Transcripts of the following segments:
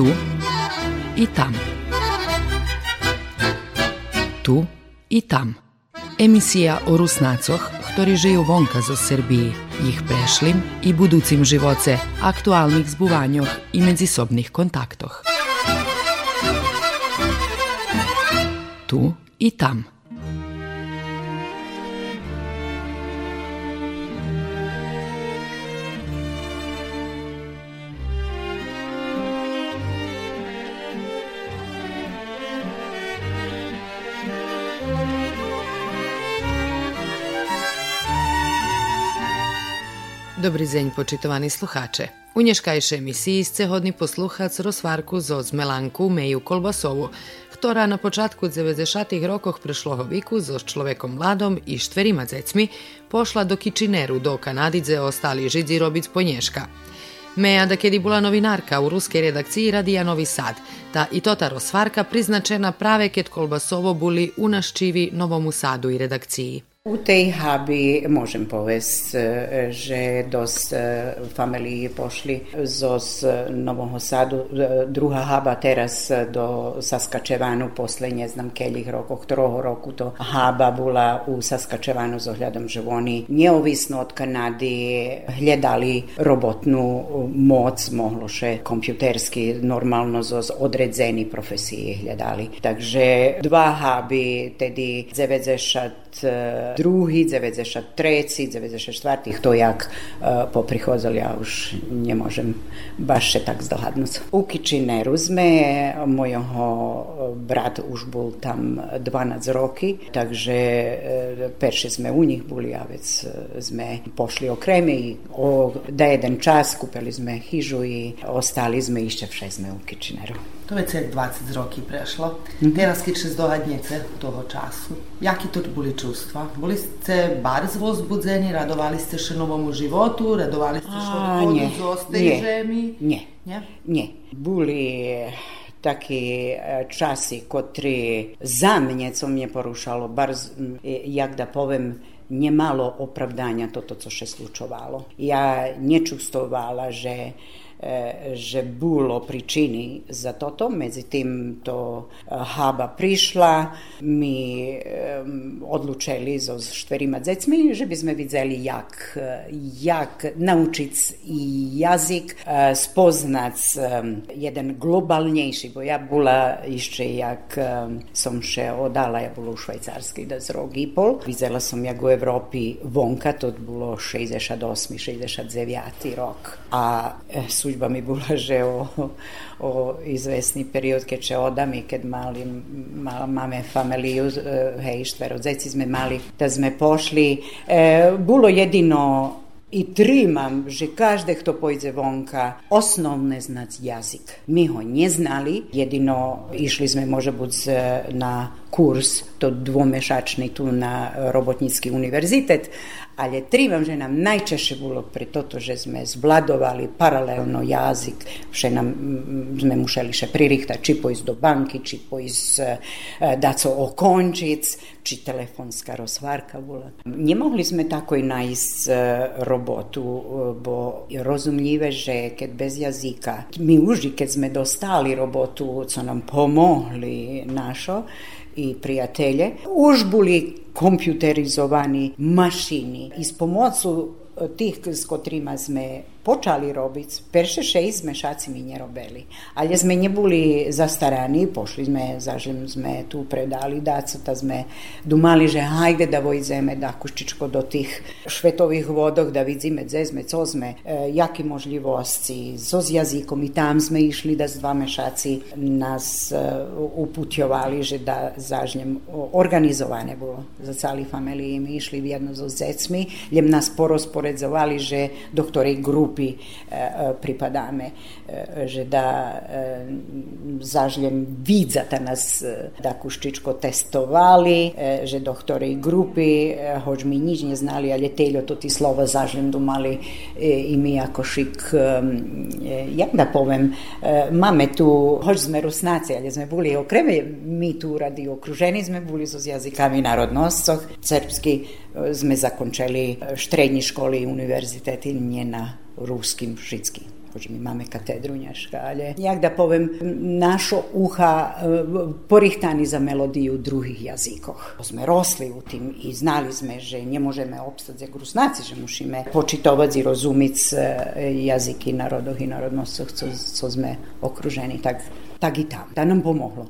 Tu i tam. Tu i tam. Emisija o Rusnacoch, ktorí žijú vonka zo Srbiji, ich prešlim i buducim živoce, aktualnih zbuvanjoh i međusobnih kontaktoh. Tu i tam. Dobrizeň počitovani sluhače. U nješkajšej emisiji scehodni posluhac rozvarku zoz Melanku Meju Kolbasovu, ktorá na počátku 90. rokoch prešloho viku so človekom mladom i štverima dzecmi pošla do Kičineru do Kanadice ostali židzi robic po. Meja da novinarka u ruske redakciji radianovi Sad, ta i tota rozvarka priznačena prave ket Kolbasovo buli u naščivi Novomu Sadu i redakciji. U tej hubi možem povest, e, že dos e, familie pošli z Novom Sadu, e, druga haba teraz do Saskačevanu, posle ne znam keljih rokoh, troho roku to haba bula u Saskačevanu z ohljadom živoni. neovisno od Kanadi hljadali robotnu moc, mohlo še kompjuterski, normalno zos odredzeni profesie hljadali. Takže dva hubi, tedi zevedzeša 92., 93., 94. to jak e, poprihodili, ja už ne možem baš se tak zdohadnut. U Kičine Ruzme, mojoho e, brat už bol tam 12 roky, takže e, perše sme u njih boli, a već sme pošli okremi o, da jedan čas kupili sme hižu i ostali sme iščevše sme u Kičineru. To već je 20 roki prešlo. Mm -hmm. Teraz kiče zdohadnjece toho času. Jaki to boli čustva? Boli ste barz vzbudzení, radovali ste še novomu životu, radovali ste še odchodu z tej žemi? Nie, nie, nie. Boli taki časi, kotri za mne, co mne porušalo, bar, jak da povem, nemalo opravdania toto, co še slučovalo. Ja nečustovala, že že bolo pričini za toto, medzi tým to Haba prišla, my odlučili so štverima decmi, že by sme videli, jak, jak naučiť i jazyk, spoznať jeden globalnejší, bo ja bola ešte, jak som še odala, ja bola u Švajcarskej da z rok i pol. Videla som, jak u Evropi vonka, to bolo 68. 69. rok. A sú služba mi bola, že o, o izvesný period, keď še odam i mali, mal, máme familiju, hej, štvero djeci sme mali, da sme pošli. E, bilo jedino i trimam, že každé, kto pojde vonka, osnovne znať jazyk. My ho neznali, jedino išli sme možda buď na kurs, to dvomešačný tu na Robotnický univerzitet, ale trívam, že nám najčešće bolo pre toto, že sme zvladovali paralelno jazyk, že nam sme museli še pririchtať, či pojsť do banky, či pojsť e, daco okončiť, či telefonská rozvárka bola. Nemohli sme tako i nájsť e, robotu, e, bo rozumljive, že keď bez jazyka, my už keď sme dostali robotu, co nam pomohli našo, i prijatelje, už boli kompjuterizovani mašini. I s pomocu tih s kotrima sme počali robiť, perše šest mešaci mi nerobili. Ale sme neboli zastaraní, pošli sme, zažim sme tu predali dacu, ta sme. Dumali, že hajde da vojdzeme da kuščičko do tých švetových vodok, da vidíme, gde sme, co sme, e, jaké možlivosti, so s jazykom i tam sme išli da s dva mešaci nás e, uputjovali, že da zažnjem organizovane bolo. Za cali familiji. Mi išli jedno so zecmi, ljem nas porosporedzovali, že do ktorej grup grupi e, e, pripadáme, e, že da zažljem vidzata nas da kuščičko testovali, že do ktorej grupy, hoď mi nič neznali, ale teľo to ti slova zažljem dumali i mi ako šik, jak da povem, máme tu, hoď sme rusnáci, ale sme boli okreme, my tu radi okruženi sme boli so jazykami národnoscoch, srpski sme zakončili štrední školy, univerzitety, nie na ruskim, všetkým. Bože, my máme katedru Nješka, ale jak da povem, našo uha porihtani za melodiju drugih jazikoh. Sme rosli u tim i znali sme, že ne možeme opstati za grusnaci, že musíme počitovať i rozumiť jazyky narodov i narodnostov, co, co sme okruženi. Tak, tak i tam. Da nam pomoglo.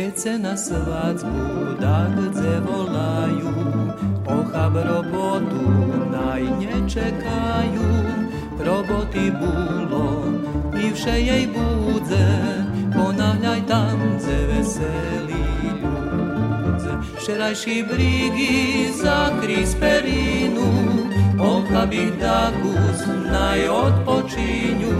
Keď se na svadbu dagdze volajú, ochab robotu naj nečekajú. Roboty bolo i vše jej budze, ponáhľaj tance veselí ľudze. Včerajší brigy za krisperinu, ich dagus naj odpočíňu.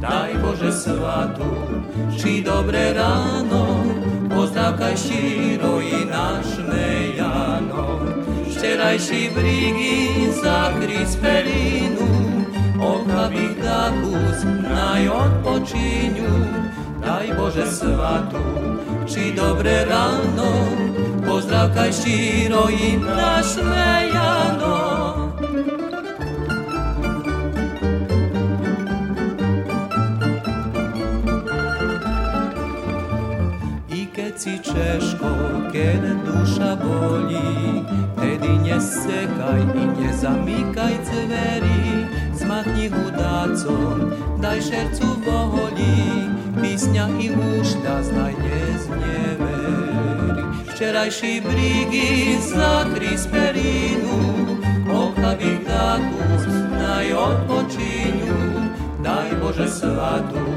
Daj Bože svatu, či dobre ráno, pozdravkaj širo i naš Jano. Včerajší brigy za Krisperinu, ohavých dakus naj odpočíňu. Daj Bože svatu, či dobre ráno, pozdravkaj širo i naš Jano. Si češko, keď duša bolí, tedy nesekaj i nezamykaj dverí, zmachni hudácom, daj šercu voholí, písňa i úšta znaj nezneveri. Včerajší brigy za Krisperinu, ochavých dakus naj odpočíňu, daj Bože svatu,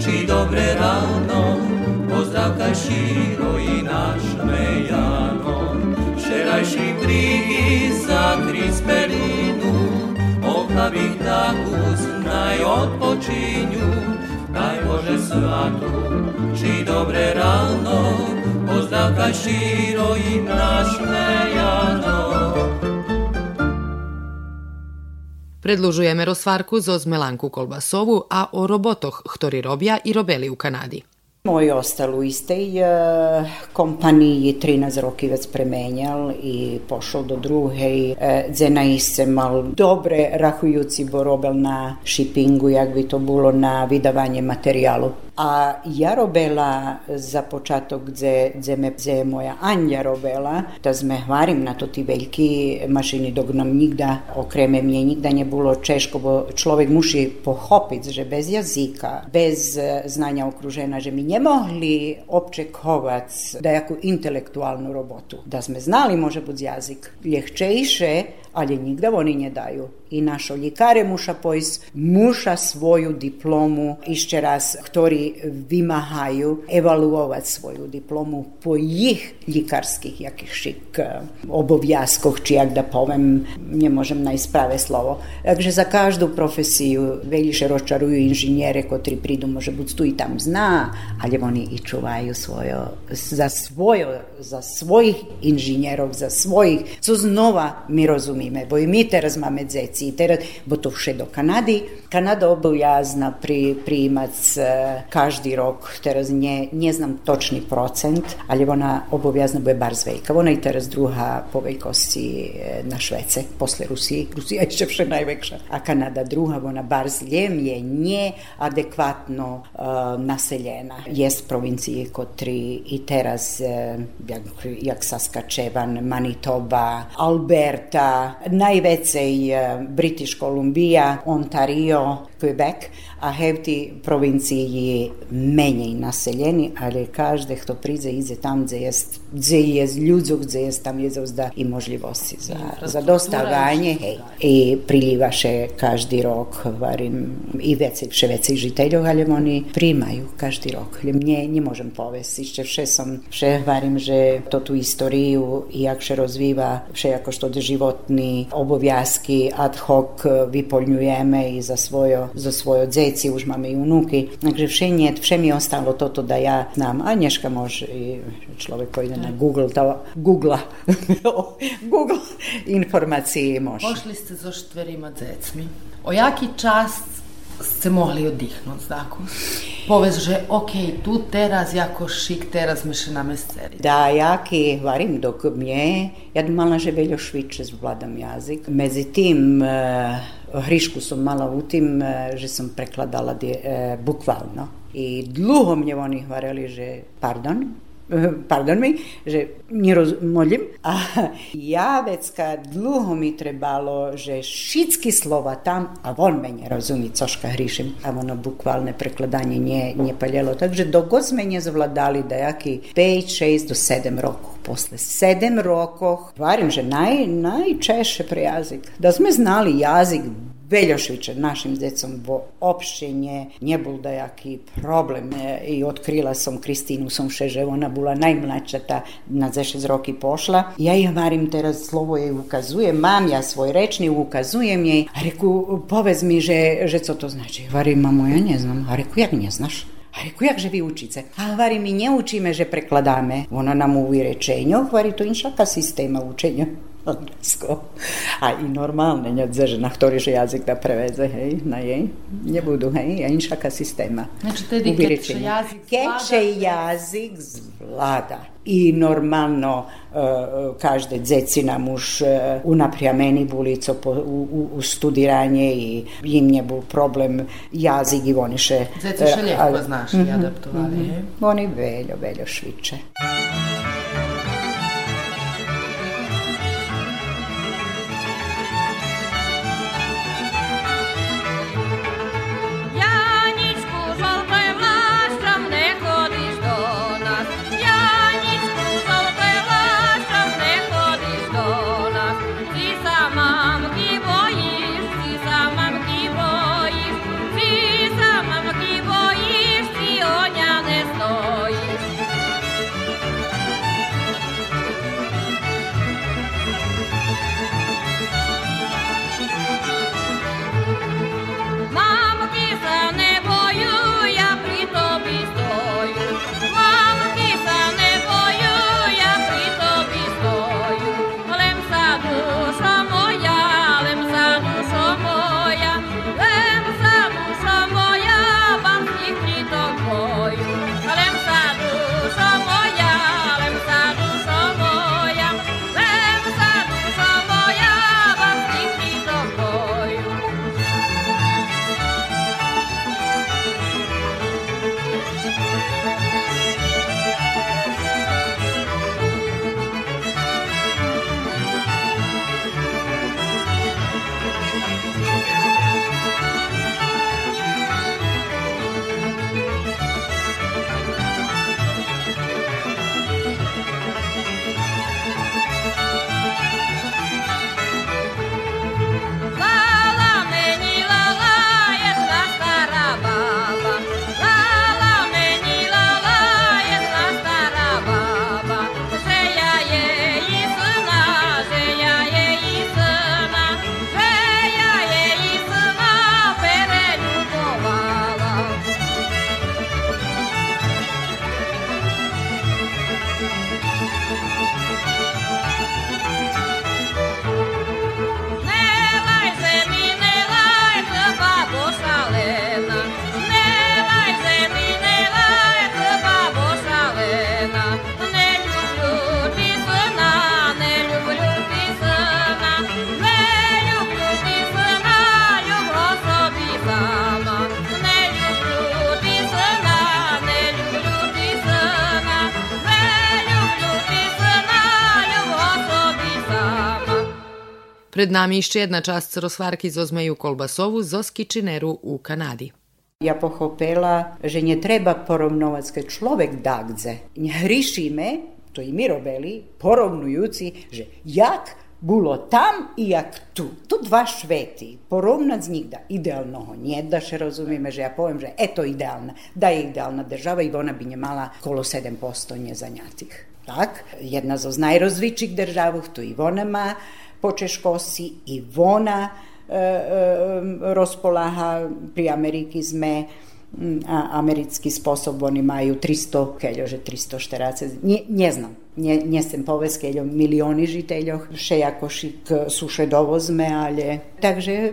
či dobre ráno, pozdravkaj širo i naš Mejano. Včerajší brigy za Krisperinu, ochavých dakus naj odpočíňu, daj Bože svatu, či dobre ráno, pozdravkaj širo i naš Mejano. Predlužujeme rozvarku zo Zmelanku Kolbasovu, a o robotoch, ktorí robia i robili u Kanadi. Moj ostal u istej e, kompaniji, 13 roki već premenjal i pošao do druge, gdje naiste mal dobre rahujuci bo robel na shippingu, jak bi to bilo na vydavanje materijalu a ja robila za počatok, gdje, gdje me gdje moja Anja robila, da sme hvarim na to ti veliki mašini, dok nam nigda okreme mje, nigda nie bilo češko, bo človek muši pohopit, že bez jazika, bez e, znanja okružena, že mi ne mogli opčekovac da jaku intelektualnu robotu. Da sme znali može bud jazik ljehčejše, ali nigda oni nie dajú naš oljikare muša pois muša svoju diplomu išće raz ktori vimahaju evaluovat svoju diplomu po ih ljikarskih jakih šik eh, obovjaskoh čijak da povem ne možem na slovo. Takže za každu profesiju veljiše ročaruju inženjere kotri pridu može bud tu i tam zna ali oni i čuvaju svojo za svojo za svojih inženjerov za svojih co znova mi rozumime bo i mi teraz máme dzeci teraz, bo to vše do Kanady. Kanada obojazna pri, prijímac e, každý rok, teraz nie, neznam točný procent, ale ona obojazna bude bar zvejka. Ona je teraz druhá po veľkosti e, na Švece, posle Rusiji. Rusija ešte vše najväčšia. A Kanada druhá, ona bar zljem je neadekvatno uh, naseljena. Jest provinciji kotri i teraz, uh, jak, jak Manitoba, Alberta, najvecej British Columbia, Ontario, Quebec, a hevti provinciji menej naseljeni, ali každe kto prize ize tam gdje jest, gdje je ljudzu, gdje jest tam je zda i možljivosti za, za dostavanje hej. i priljivaše každi rok varim i veci, vše veci žiteljov, ali oni primaju každi rok. Mnje nie možem povesti, ešte vše som, vše varim, že to tu istoriju i jak še rozviva, vše jako što životni obovjazki ad hoc vypoľňujeme i za svojo, za svojo dzeť djeci, už máme i unuky. Takže vše, nie, vše mi ostalo toto da ja znam. A Nješka može i človek koji ide na Google, da Google, Google informacije može. Pošli ste so štverima decmi. O jaki čas ste mogli odihnuti, tako? Powiedz, że okej, okay, tu teraz jako šik, teraz my się nami sceli. Da, jaki varim dok mnie, ja dumala, že veľo šviče zvládam jazyk. Medzi tým uh, hrišku som mala u tým, uh, že som prekladala uh, bukvalno. I dlho mne oni hvareli, že pardon, pardon mi, že nerozumiem. A ja vecka dlho mi trebalo, že všetky slova tam a on me nerozumí, coška hrišim. A ono bukvalne prekladanie nie, nepaljelo. Takže dok sme nezvladali dajaký 5, 6 do 7 rokov. Posle 7 rokov, varim, že naj, najčešće pre jazik. Da sme znali jazik Veljošvića našim decom uopšte nje, nje bol dajaký problem i otkrila som Kristinu som že ona bola najmlača ta na 6 roki pošla. Ja je varim teraz slovo jej ukazujem, mam ja svoj rečni, ukazujem jej, a reku, povedz mi, že, že co to znači. Varim, mamo, ja ne znam. A reku, jak ne znaš? A reku, jakže vy učíte? A hovorí, my neučíme, že prekladáme. Ona nám uví rečenjo, hovorí, to inšaka systéma učenja. Anglicko. A i normalne, neodze, že na ktorý že jazyk da preveze, hej, na jej, nebudú, hej, a inšaka sistema. Znači, tedy keď će jazyk Keď će jazyk zvlada. I normalno uh, každe dzeci nam už uh, bulico po, u, u, u studiranje i im nje bol problem jazik i oni še... Dzeci še lijepo znaš mm -hmm, i adaptovali, mm -hmm. Oni veljo, veljo šviče. Pred nami išče jedna čast Rosvarki Zozmeju Kolbasovu z Kičineru u Kanadi. Ja pohopela, že nje treba porovnovati kad človek dagdze. Riši me, to i mi robeli, porovnujući, že jak bilo tam i jak tu. To dva šveti, porovnat z njih da idealno nje, da še razumime, že ja povem, že eto idealna, da je idealna država i ona bi nje mala kolo 7% nje zanjatih. Tak, jedna z najrozvičih državah, tu i ona ma, po Češkosi i vona e, e, rozpoláha, pri Ameriky sme a americký spôsob, oni majú 300, keďže 340, ne, neznam. nie, nie sem povedz, keď milióny žiteľoch, še ako šik suše dovozme, ale takže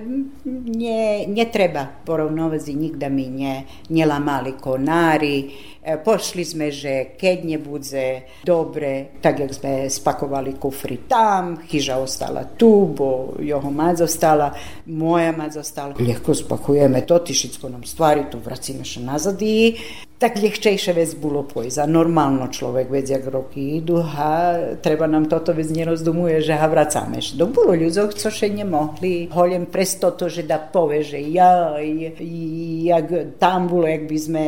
nie, netreba porovnovať nikda mi nie, nelamali konári, E, pošli sme, že keď nebude dobre, tak jak sme spakovali kufri tam, chyža ostala tu, bo jeho mať zostala, moja mať zostala. Ľahko spakujeme to, ty všetko nám stvari, tu vracíme še nazad i tak ľahčejšie vec bolo pojsť. A normálno človek vedie, jak roky idú a treba nám toto vec nerozdumuje, že ha vracame. Do bolo ľuďov, čo še nemohli. Holiem presto to, že da pove, že ja, jak tam bolo, jak by sme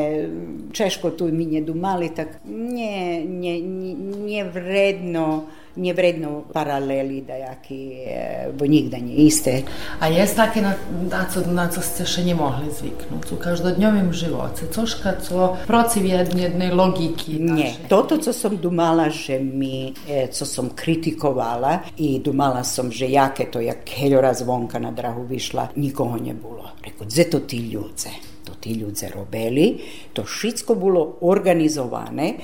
Češko tu my nedumali, tak nie, nie, nie, nie vredno nevredno paraleli jaký, e, bo nikda nie isté. A je také, na, na, co, na co ste še nemohli zvyknúť u každodňovým živote? Cožka, co protiv jednej logiki? Nie. Toto, co som dumala, že mi, e, co som kritikovala i dumala som, že jaké to, jak heľora zvonka na drahu vyšla, nikoho nebolo. Reko, dze to ti ľudze? Ti ľudze robili, to všetko bolo organizované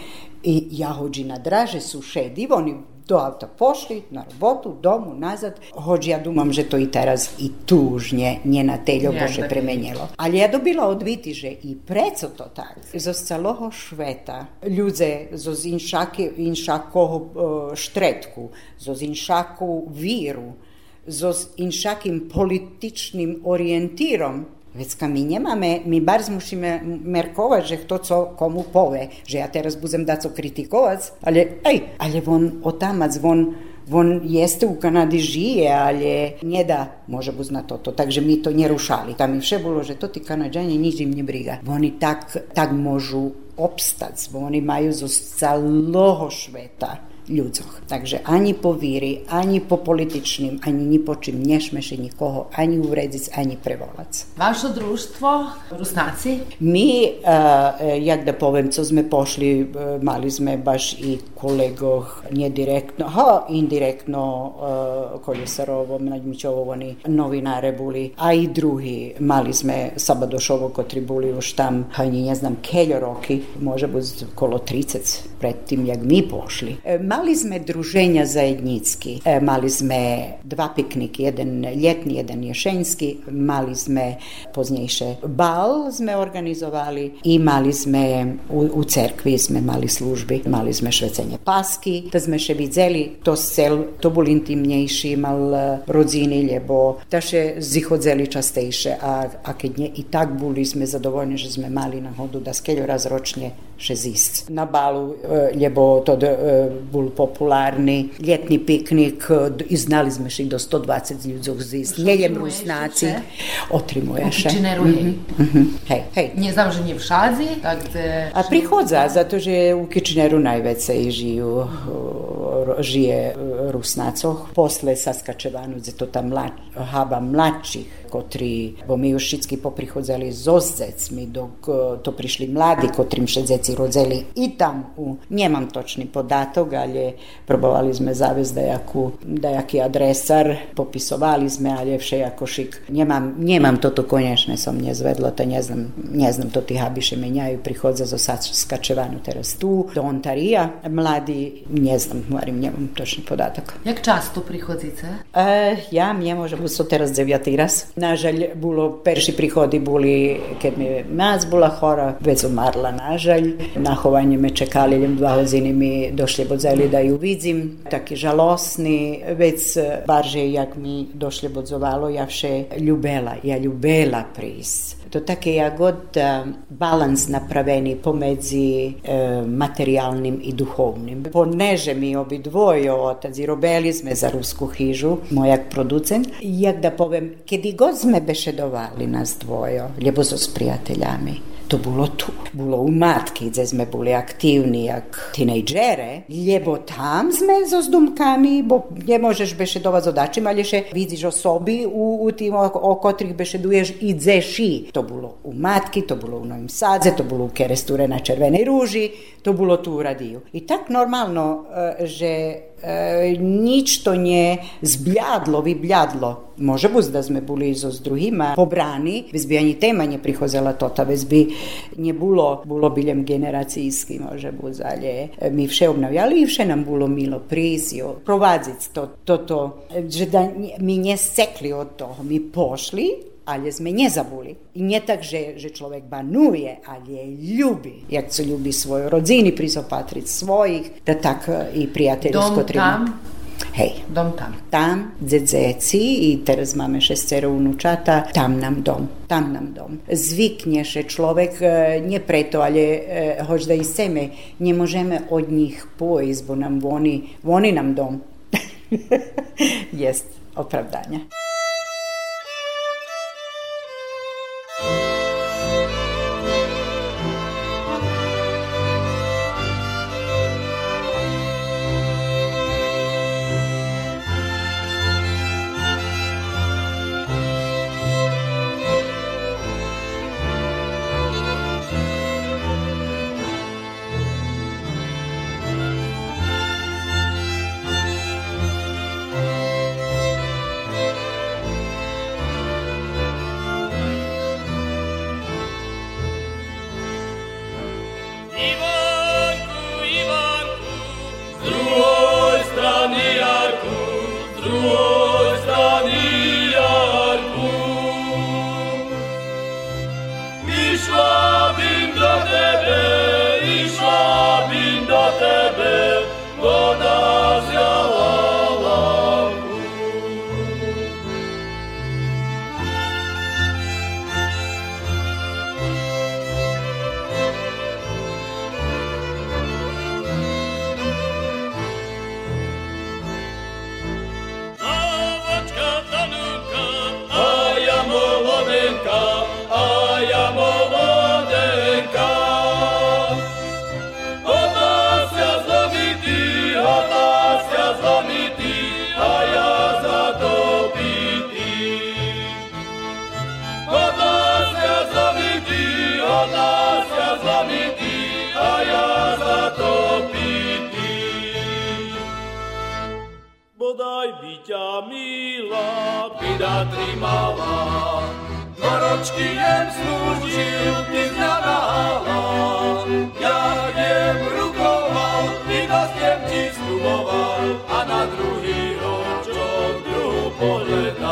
i ja hođi na draže su šedi, oni do auta pošli, na robotu, domu, nazad. Hoď ja dumam, že to i teraz i tužnje nje na teljo bože premenjelo. Ali ja dobila odviti, že i preco to tak. Zo celoho šveta ľudze zo zinšake, inšakoho štretku, zo zinšaku víru, zo inšakim političnim orijentirom Vecka my nemáme, my barz musíme merkovať, že kto co komu povie, že ja teraz budem dať co kritikovať, ale aj, ale on otamac, on, on jeste u Kanadi žije, ale nedá, može buz na toto. Takže mi to nerušali. Tam mi vše bolo, že to ti Kanadžani nič im nebriga. Oni tak, tak môžu obstať, bo oni majú zo celoho šveta ľudzoch. Takže ani po víri, ani po političným, ani ni po čím nešmeši nikoho, ani uvrediť, ani prevolať. Vaše družstvo, Rusnáci? My, uh, jak da poviem, co sme pošli, uh, mali sme baš i kolegoh, nedirektno, ha, indirektno, uh, Koljesarovo, Mlađmićovo, oni novinare boli, a i drugi, mali sme Sabadošovo, kotri boli už tam, ani ne znam, keljo roki, može biti kolo 30 pred tim, jak mi pošli. E, Mali sme druženja zajednicki, e, mali sme dva piknike, jedan ljetni, jedan ješenjski, mali sme poznjejše bal sme organizovali. I mali sme u, u cerkvi sme mali službi, mali sme švecenje paski, da sme še vidzeli to sel, to bol intimnejši mal e, rodzini, lebo da še zihodzeli častejše, a, a keď nie, i tak boli sme zadovoljni, že sme mali nahodu da skeljo razročnje 60 na balu je bo to e, bol popularni ljetni piknik e, i znali smo še do 120 ljudi zist nie je rusnaci otrimuješe hej hej. Nie znam nie w Szadzi tak gdy... a prihodza zato że u Kičineru najvecej žiju žije e, rusnacoh posle Saskačevanu zato tam mla, haba mlačih kotri, bo mi už všetky poprichodzali so zecmi, dok to prišli mladi, kotrým še zeci rodzeli i tam u, nemam točný podatok, ali. Probovali sme zaviesť dajakú, dajaký adresar, popisovali sme, ale všejako šik. Nemám, nemám toto konečné som nezvedlo, to neznam, neznam to tí habiše menjajú, prichodza zo Saskačevanu teraz tu, do Ontarija. Mladi, neznam, hovorím, nemám točný podatok. Jak často prichodzíte? E, ja nemôžem, so teraz 9. raz. Nažalj, bolo, perši prihodi boli, keď mi mac bola chora, već umarla, nažalj. Na chovanje me čekali, dva hodiny mi došli bodzeli da ju vidim, taki žalosni, već barže jak mi došle bodzovalo, ja vše ljubela, ja ljubela pris. To také ja god balans napraveni pomedzi e, materijalnim i duhovnim. Poneže mi obi dvoje otac i za rusku hižu, mojak producent. Jak da povem, kedi god sme bešedovali nas dvojo, ljebo so s prijateljami, to bilo tu. Bilo u matki, gdje sme bili aktivni jak tinejdžere, ljebo tam sme zo zdumkami, bo ne možeš beše dova zodačima, ali še vidiš osobi u, u tim o beše duješ i dzeši. To bilo u matki, to bilo u Novim Sadze, to bilo u Keresture na Červenoj ruži, to bilo tu u radiju. I tak normalno, e, že e, nič to nie zbljadlo, vibljadlo. Može bus da sme bili izo s drugima pobrani, bez bi ani tema nje prihozela tota, bez bi nje bilo, bilo biljem generacijski, može bus dalje. Mi vše obnavljali i vše nam bilo milo prizio, provadzic to, to, to, e, že da mi nje sekli od toho, mi pošli, ale sme nezabuli. I nie tak, že, že človek banuje, ale je ljubi. Jak se ljubi svojoj rodzini, prizopatriť svojich, da tak i prijateljsko treba. Hej, dom tam. tam dzedzeci i teraz máme šestero unučata, tam nam dom, tam nam dom. Zvykne že človek, e, nie preto, ale e, hoć da i seme, ne možeme od njih pojizť, bo nam oni, oni nam dom. Jest opravdanje. Bodaj by ťa milá bida trimala, dva ročky jem slúžil, ty mňa nahala. Ja jem rukoval, vydostiem ti sluboval, a na druhý ročok druhú pohľadal.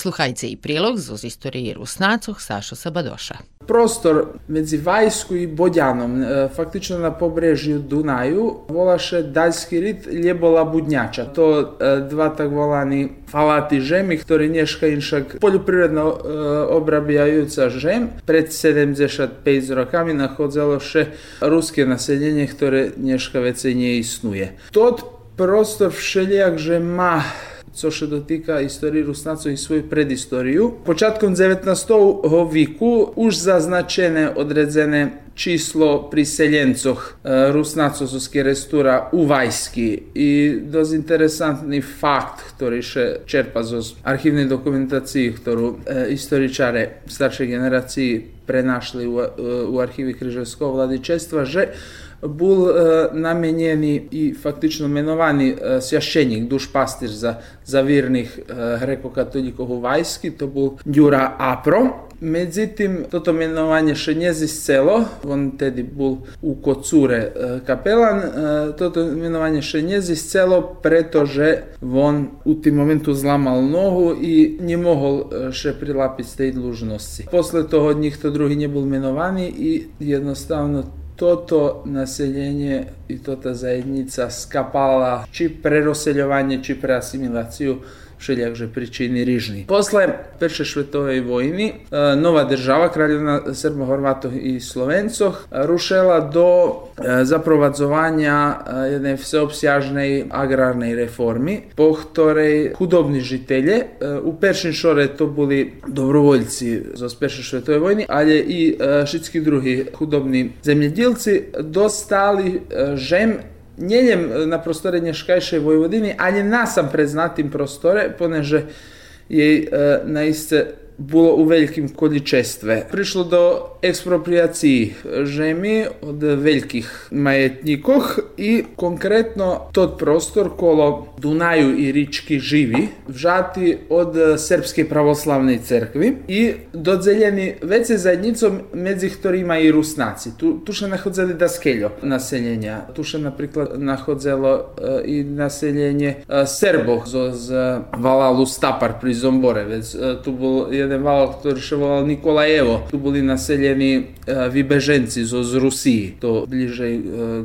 Posluhajte i prilog z istoriji Rusnacoh Sašo Sabadoša. Prostor medzi Vajsku i Bodjanom, e, faktično na pobrežju Dunaju, volaše daljski rit Ljebola Budnjača. To e, dva tak volani falati žemi, ktorí nješka inšak poljoprivredno e, obrabijajuca žem. Pred 75 rokami nachodzelo še ruske naseljenje, ktoré nješka vece nie istnuje. Tot prostor všelijak, že má co się dotyka historii Rusnaco i swoju predistoriju. Početkom 19. viku už zaznačene odredzene číslo priseljencoh e, rusnacovskih restura u Vajski. I doz interesantni fakt, ktorý še čerpa z archivnej dokumentaciji, ktorú e, istoričare staršej generaciji prenašli u, e, u arhivi Križevskog vladičestva, že був намінений і фактично менований священник, душпастир за, за вірних греко-католіків у Вайській, то був Дюра Апро. Međutim, toto menovanje še nije ziscelo, on tedi bol u Kocure kapelan, toto menovanje še nije ziscelo, pretože on u tim momentu zlamal nohu i nie mohol še prilapiti tej dlužnosti. Posle toho nikto drugi nie bol menovaný i jednostavno toto naseljenje i tota zajednica skapala či preroseljovanje, či preasimilaciju вже причини ріжні. Після Першої світової війни е, нова держава, країна сербо хорватів і словенців, е, рушила до е, запроваджування jednej всеобсяжної аграрної реформи, по якій худобні жителі, у першій шоре то були добровольці з Першої світової війни, але і всі другі худобні земледілці достали жем Njenjem e, na prostore Nješkajšej Vojvodini, a ali na sam preznatim prostore, poneže je e, naiste bilo u velikim količestve. Prišlo do ekspropriaciji žemi od velikih majetnikoh i konkretno tot prostor kolo Dunaju i Rički živi vžati od Srpske pravoslavne crkvi i dodzeljeni vece zajednicom među ktorima i Rusnaci. Tu, tu še nahodzeli daskeljo naseljenja. Tu še napriklad nahodzelo uh, i naseljenje uh, Srbov z, z Valalu Stapar pri Zombore. Vec, uh, tu bol jedan jeden val, ktorý sa volal Nikolajevo. Tu boli naseljeni vybeženci zo z Rusiji, to bližej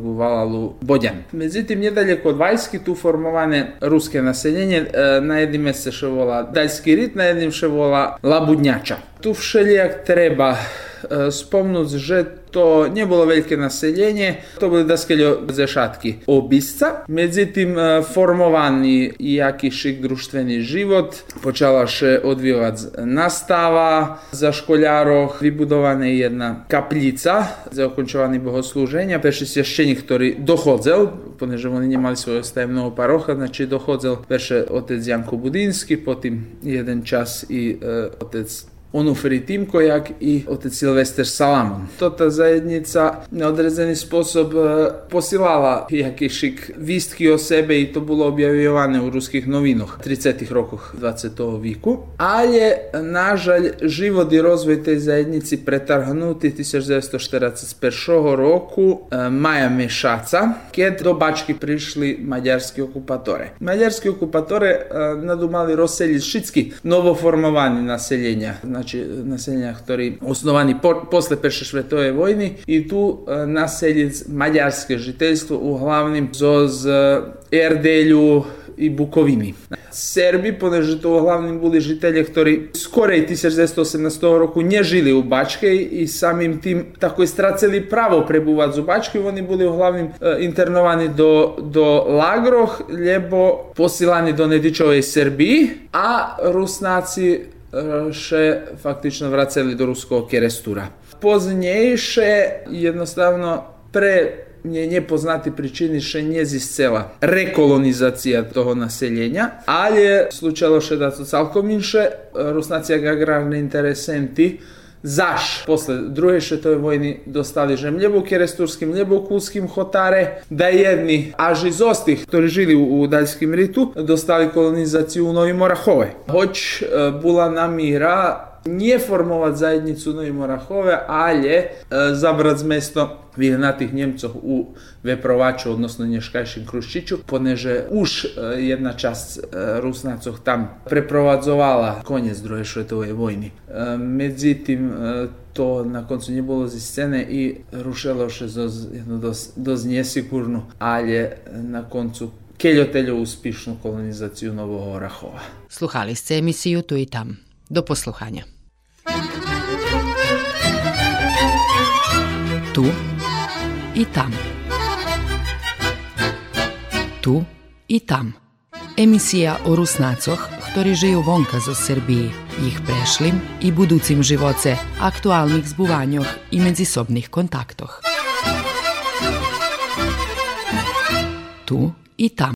k valalu Bodjan. Međutim, nedaleko od Vajski tu formovane ruske naseljenje, na jednime se še vola Daljski rit, na jednim še vola Labudnjača. Tu všelijak treba spomnuti, že то не было великое население, то были доскелі зашатки обіця. Мedzitим э, формований якийсь друштвений живот, почала ще одвівати настава за школярох, вибудована одна капліця за богослуження. Перший священик, який доходив, понеже вони не мали свого стаємного пароха, значить доходив перше отець Янко Будинський, потім один час і э, отець Onufri Timkojak i otec Silvester Salamon. Tota zajednica na određeni sposob posilala jakišik vistki o sebe i to bilo objavljivane u ruskih novinoh 30. rokoh 20. viku. Ale, nažalj, život i rozvoj tej zajednici pretarhnuti 1941 roku maja mešaca, keď do Bački prišli mađarski okupatore. Mađarski okupatore nadumali rozseljiť všetky novoformovani naseljenja, znači naseljenja ktorí osnovani po, posle Perše svetovej vojny i tu naseljic mađarske žiteljstvo uglavnim zoz Erdelju i Bukovini. Serbi, poneže to uglavnim boli žitelje, ktorí skorej 1918 roku nežili u Bačkej i samim tim tako i straceli pravo prebúvať u Bačkej, oni boli uglavnim internovani do, do Lagroh, lebo posilani do Nedičovej Srbiji, a Rusnáci še faktično vraceli do ruskog restura. Poznejše jednostavno pre nje nepoznati pričini še nije ziscela rekolonizacija toho naseljenja, ali je slučajno še da su calkom inše rusnacija agrarni interesenti Zaš posle druge švetove vojni dostali že mljebukeresturskim, mljebukulskim hotare, da jedni až iz ostih, ktorí žili u, u daljskim ritu, dostali kolonizaciju u Novi Morahove. Hoć bula namira nie formować zajednic Suny i Morachowe, ale e, zabrać z miasta wygnatych Niemców u Weprowaczu, odnoсно Nieszkajszym Kruszczyciu, ponieważ już e, jedna część e, Rusnaców tam przeprowadzowała koniec II światowej wojny. E, między tym e, to na końcu nie było ze sceny i ruszyło się do, no, do, do niesigurno, ale na końcu Кельотелю успішну колонізацію нового Рахова. Слухались це емісію, то і там. До послухання. Tu i tam. Tu i tam. Emisija o Rusnacoch, ktorí žijú vonka zo Srbiji, ich prešlim i budúcim živoce, aktuálnych zbúvaňoch i medzisobných kontaktoch. Tu i tam.